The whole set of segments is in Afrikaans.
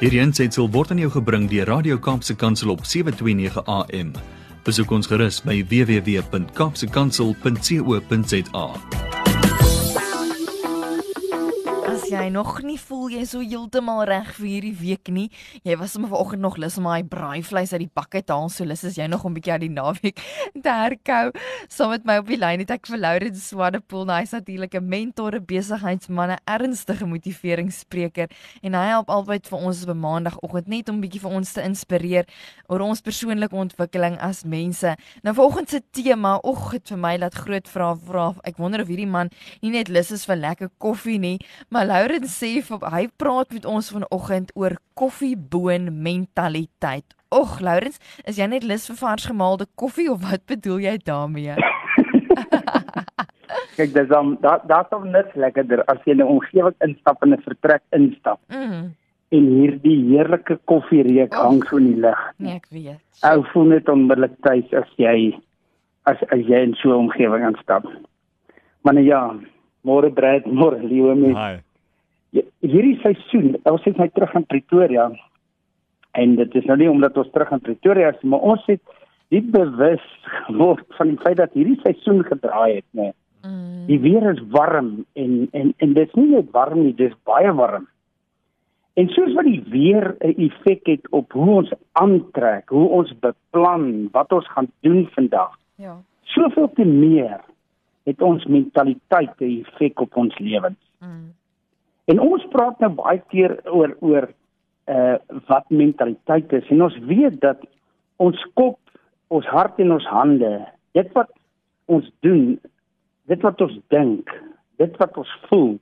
Hierdie aanseit sal word aan jou gebring deur Radio Kaapse Kansel op 7:29 AM. Besoek ons gerus by www.kapsekansel.co.za. jy nog nie voel jy so heeltemal reg vir hierdie week nie. Jy was sommer vanoggend nog lus om daai braaivleis uit die bak uit te haal. So lus is jy nog 'n bietjie aan die naweek te herkou. Saam met my op die lyn het ek vir Laurens Swanepoel, nou hy's natuurlik 'n mentor, 'n besigheidsman, 'n ernstige motiveringsspreker en hy help altyd vir ons op 'n maandagooggend net om bietjie vir ons te inspireer oor ons persoonlike ontwikkeling as mense. Nou vanoggend se tema, oeg, het vir my laat groot vrae vra. Ek wonder of hierdie man nie net lus is vir lekker koffie nie, maar Lauren sê hy praat met ons vanoggend oor koffieboon mentaliteit. Och, Lauren, is jy net lus vir vars gemaalde koffie of wat bedoel jy daarmee? Kyk, dis dan daar daar's hom net lekkerder as jy in 'n omgewing instap en 'n vertrek instap. Mm. En hierdie heerlike koffie reuk oh. hang so in die lug. Nee, ek weet. Ou voel net onmiddellik tuis as jy as as jy in so 'n omgewing instap. Maar nou ja, môre Brad, môre liewe mens. Hi. Hierdie seisoen, ons het net terug in Pretoria. En dit is nou nie omdat ons terug in Pretoria is, maar ons het diep bewus geword van die feit dat hierdie seisoen gedraai het, né? Mm. Die weer is warm en en en dit is nie net warm nie, dit is baie warm. En soos wat die weer 'n effek het op hoe ons aantrek, hoe ons beplan wat ons gaan doen vandag. Ja. Soveel te meer het ons mentaliteit 'n effek op ons lewens. Mm. En ons praat nou baie keer oor oor uh wat mentaliteit is en ons weet dat ons kop, ons hart en ons hande, dit wat ons doen, dit wat ons dink, dit wat ons voel,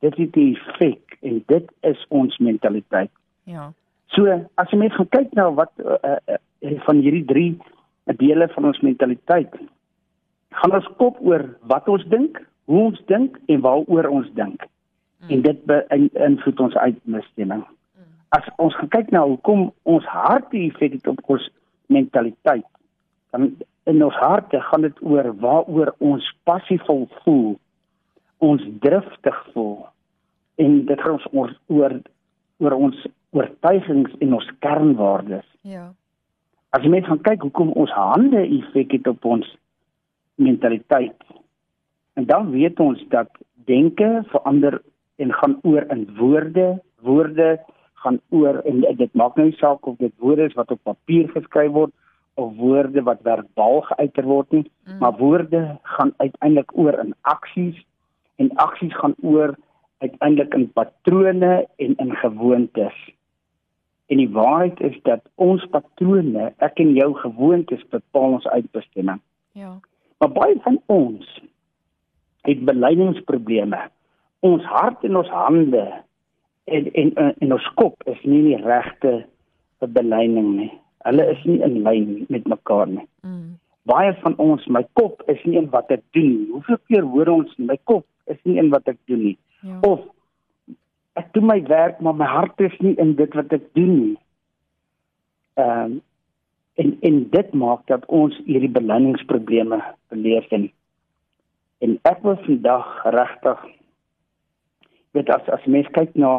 dit het 'n effek en dit is ons mentaliteit. Ja. So as jy net gaan kyk na wat uh, uh, van hierdie drie dele van ons mentaliteit gaan ons kop oor wat ons dink, hoe ons dink en waaroor ons dink. Mm. en dit beïnvloed ons uitbestemming. Mm. As ons kyk na hoekom ons harte effek het op ons mentaliteit, dan in ons harte gaan dit oor waaroor ons passievol voel, ons driftig voel en dit gaan ons oor oor, oor ons oortuigings en ons kernwaardes. Ja. As jy net gaan kyk hoekom ons hande effek het op ons mentaliteit. En dan weet ons dat denke verander en gaan oor in woorde. Woorde gaan oor en dit maak nou nie saak of dit woorde is wat op papier geskryf word of woorde wat verbaal geuiter word nie, mm. maar woorde gaan uiteindelik oor in aksies en aksies gaan oor uiteindelik in patrone en in gewoontes. En die waarheid is dat ons patrone, ek en jou gewoontes bepaal ons uitbestemming. Ja. Maar baie van ons het beleidingsprobleme ons hart en ons hande en en en ons kop is nie die regte beleiding nie. Hulle is nie in lyn met mekaar nie. Mm. Baie van ons, my kop is nie in wat ek doen nie. Hoeveel keer hoor ons my kop is nie in wat ek doen nie. Ja. Of ek doen my werk, maar my hart is nie in dit wat ek doen nie. Ehm um, en en dit maak dat ons hierdie beleidingsprobleme beleef en en ek wil vandag regtig weet as as mens kyk na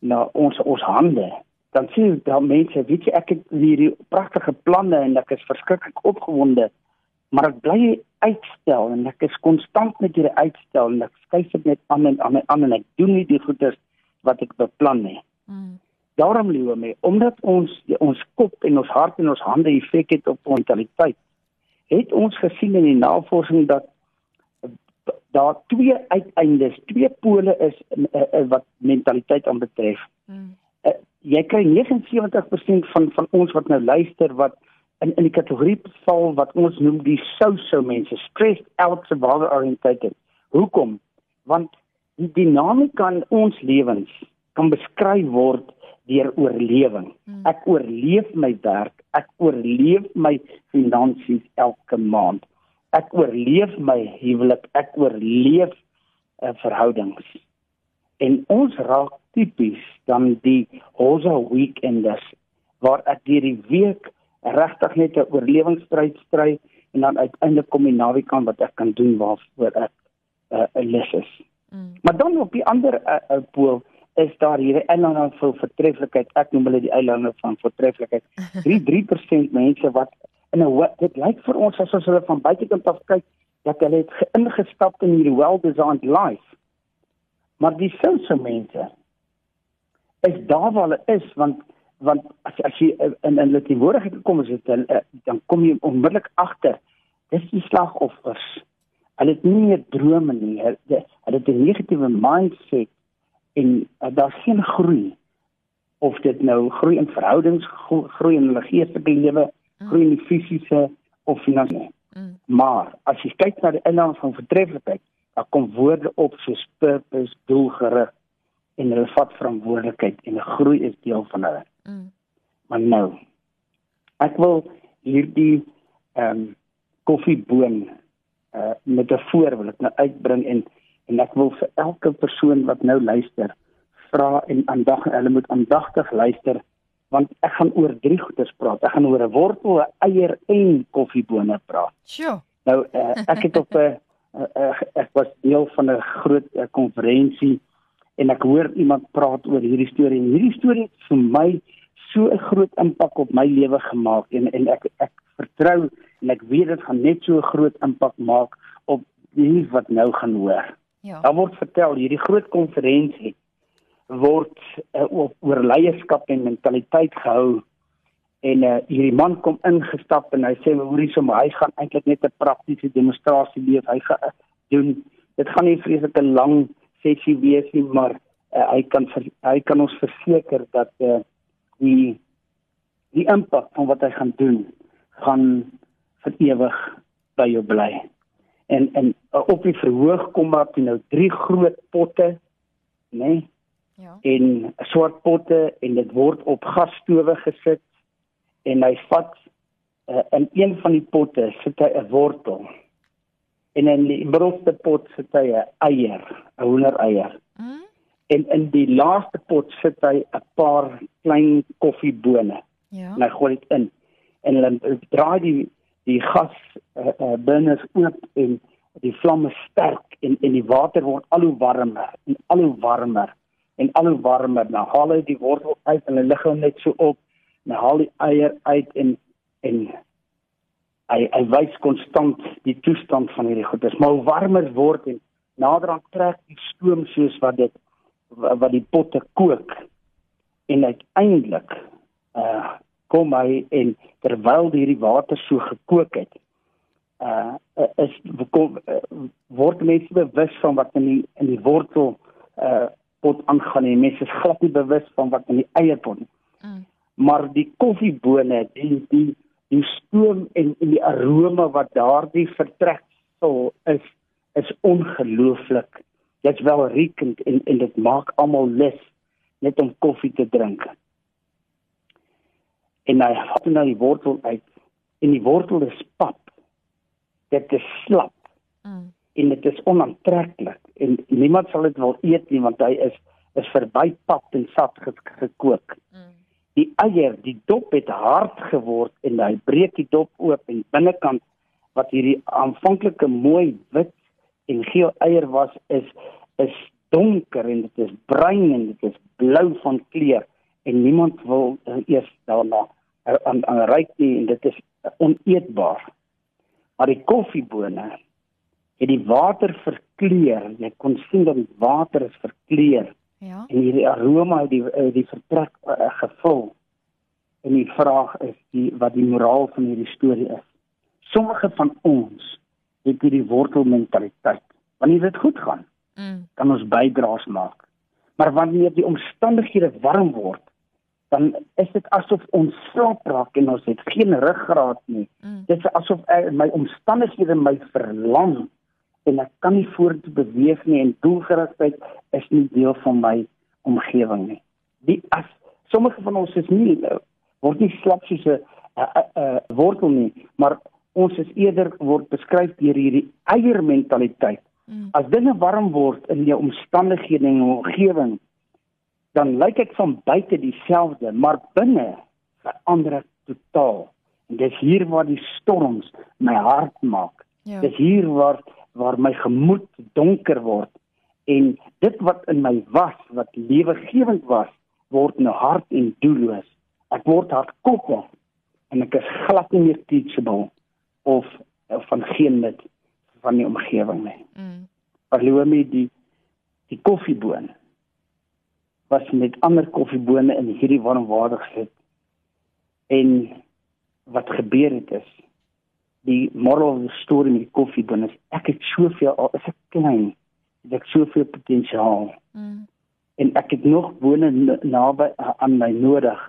na ons ons hande dan sien jy dat mense weet jy ek het hierdie pragtige planne en ek is verskriklik opgewonde maar ek bly uitstel en ek is konstant met hierdie uitstel en ek skuif dit net aan en aan en aan en ek doen nie die goeders wat ek beplan nie. Mm. Daarom liewe my, omdat ons die, ons kop en ons hart en ons hande effek het op ons mentaliteit, het ons gesien in die navorsing dat daar twee uiteindes, twee pole is in, uh, uh, wat mentaliteit aanbetref. Hmm. Uh, jy kry 79% van van ons wat nou luister wat in in die kategorie val wat ons noem die so-so mense, stressed out survival oriented. Hoekom? Want die dinamika in ons lewens kan beskryf word deur oorlewing. Hmm. Ek oorleef my werk, ek oorleef my finansies elke maand ek oorleef my huwelik, ek oorleef uh, verhoudings. En ons raak tipies dan die hosa weekenders waar ek hierdie week regtig net 'n oorlewingsstryd stry en dan uiteindelik kom die naweek aan wat ek kan doen waarvoor ek 'n uh, lus is. Mm. Maar dan op die ander uh, uh, pool is daar hierdie eilande van voortreffelikheid. Ek noem hulle die eilande van voortreffelikheid. 3 3% mense wat in 'n dit lyk vir ons asof hulle van buitekant af kyk dat hulle het ingestap in hierdie well-designed life. Maar die sensor mense is daar waar hulle is want want as as jy in in hulle teenwoordigheid gekom is het, dan kom jy onmiddellik agter dis die slagoffers. Hulle het nie meer drome nie. Hulle het 'n negatiewe mindset en uh, daar's geen groei of dit nou groei in verhoudings, groei in hulle geestelike lewe. Groei in die fisiese of finansiële. Mm. Maar as jy kyk na die inhoud van vertreffelikheid, dan kom woorde op soos purpose, doelgerig en hulle vat verantwoordelikheid en 'n groei is deel van hulle. Mm. Maar nou ek wil hierdie ehm um, koffieboon uh metafoor wil ek nou uitbring en en ek wil vir elke persoon wat nou luister vra en aandag hulle moet aandagtig luister want ek gaan oor drie goeders praat. Ek gaan oor 'n wortel, 'n eier en koffiebone praat. Sjoe. Nou uh, ek het op 'n uh, uh, ek was deel van 'n groot konferensie uh, en ek hoor iemand praat oor hierdie storie en hierdie storie het vir my so 'n groot impak op my lewe gemaak en en ek ek vertrou en ek weet dit gaan net so 'n groot impak maak op die wat nou gaan hoor. Ja. Daar word vertel hierdie groot konferensie word uh, oor leierskap en mentaliteit gehou en uh, hierdie man kom ingestap en hy sê hoorie so maar hy gaan eintlik net 'n praktiese demonstrasie leef hy gaan uh, doen dit gaan nie vreeslike lang sessie wees nie, maar uh, hy kan ver, hy kan ons verseker dat uh, die die impak van wat hy gaan doen gaan vir ewig by jou bly. En en uh, op die verhoog kom maar nou drie groot potte, né? Nee? Ja. En swart potte en dit word op gasstowe gesit en hy vat uh, in een van die potte sit hy 'n wortel en in die middelste pot sit hy 'n eier, 'n hoendereier. Mm. En in die laaste pot sit hy 'n paar klein koffiebone. Ja. En hy gooi dit in en hulle draai die die gas uh, uh, burners oop en die vlamme sterk en en die water word al hoe warmer en al hoe warmer en al hoe warmer. Nou haal hy die wortel uit en hy lig hom net so op. Nou haal die eier uit en en hy hy wys konstant die toestand van hierdie goed. Dit maar warmer word en naderhand trek die stoom soos wat dit wat die potte kook. En uiteindelik uh kom hy en terwyl hierdie water so gekook het, uh is kom, uh, word mense bewus van wat in die in die wortel uh pot aangaan en mense is glad nie bewus van wat in die eierpot. Mm. Maar die koffiebone, die die die stoom en, en die aroma wat daardie vertrek sal is is ongelooflik. Dit's wel riekend en en dit maak almal lus net om koffie te drink. En hy het nou die wortel uit en die wortel is pap. Dit is slap. Mm. En dit is onaantreklik en niemand sal dit wil eet nie want hy is is verby pap en sap gekook. Mm die eier, die dop het hard geword en hy breek die dop oop en binnekant wat hierdie aanvanklike mooi wit en geel eier was is is donker en dit is bruin en dit is blou van kleur en niemand wil uh, eers daarna uh, aan aan ryk nie en dit is oneetbaar. Maar die koffiebone het die water verkleur. Jy kon sien dat die water is verkleur. Ja. En hierdie aroma het die uh, die vertrek uh, gevul. En die vraag is die wat die moraal van hierdie storie is. Sommige van ons het hierdie wortelmentaliteit. Wanneer dit goed gaan, mm. kan ons bydraes maak. Maar wanneer die omstandighede warm word, dan is dit asof ons slaap raak en ons het geen ruggraat nie. Mm. Dit is asof ek, my omstandighede my verlam en ek kan nie vorentoe beweeg nie en doelgerigtheid is nie deel van my omgewing nie. Die as sommige van ons is nie word nie slap soos 'n 'n wortel nie, maar ons is eerder word beskryf deur hierdie eiermentaliteit. Mm. As dinge warm word in jou omstandighede en omgewing, dan lyk dit van buite dieselfde, maar binne verander dit totaal. En dis hier waar die storms my hart maak. Ja. Dis hier waar waar my gemoed donker word En dit wat in my was, wat lewegewend was, word nou hard en doelloos. Ek word hardkoppig en ek is glad nie meer teachable of, of van geen nut van die omgewing nie. Mm. Alhoewel die die koffieboon was met ander koffiebone in hierdie warm water gesit. En wat gebeur het is die moral of the story met die koffieboon is ek het soveel al is ek klein, het ek soveel potensiaal. Mm. En ek het nog bone naby aan my nodig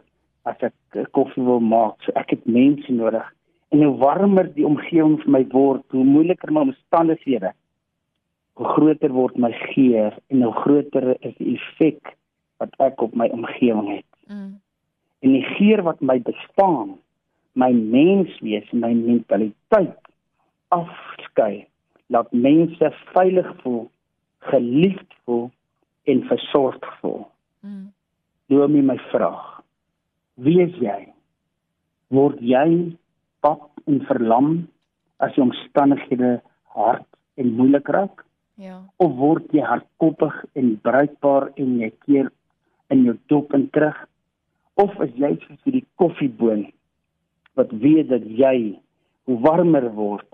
as ek koffie wil maak. So ek het mense nodig. En hoe warmer die omgewing vir my word, hoe moeiliker my omstandighede. Hoe groter word my geur en hoe groter is die effek wat ek op my omgewing het. Mm. En die geur wat my bestaan, my menswees, my mentaliteit afskei, laat mense veilig voel, geliefd voel en versorgd voel. Mm. Doen my vraag Wie is jy? Word jy pap en verlam as die omstandighede hard en moeilik raak? Ja. Of word jy hardkoppig en bruikbaar en jy keer in jou dop en terug? Of is jy soos die koffieboon wat weet dat jy hoe warmer word,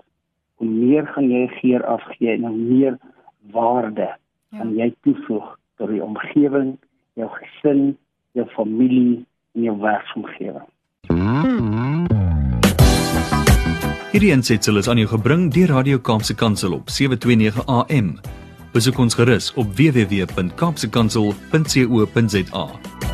hoe meer gaan jy geur afgee en hoe meer waarde ja. gaan jy toevoeg tot die omgewing, jou gesin, jou familie in jou werksomgewing. Hierdie ensitsel is aan jou gebring deur Radio Kaapse Kansel op 729 AM. Besoek ons gerus op www.kaapsekansel.co.za.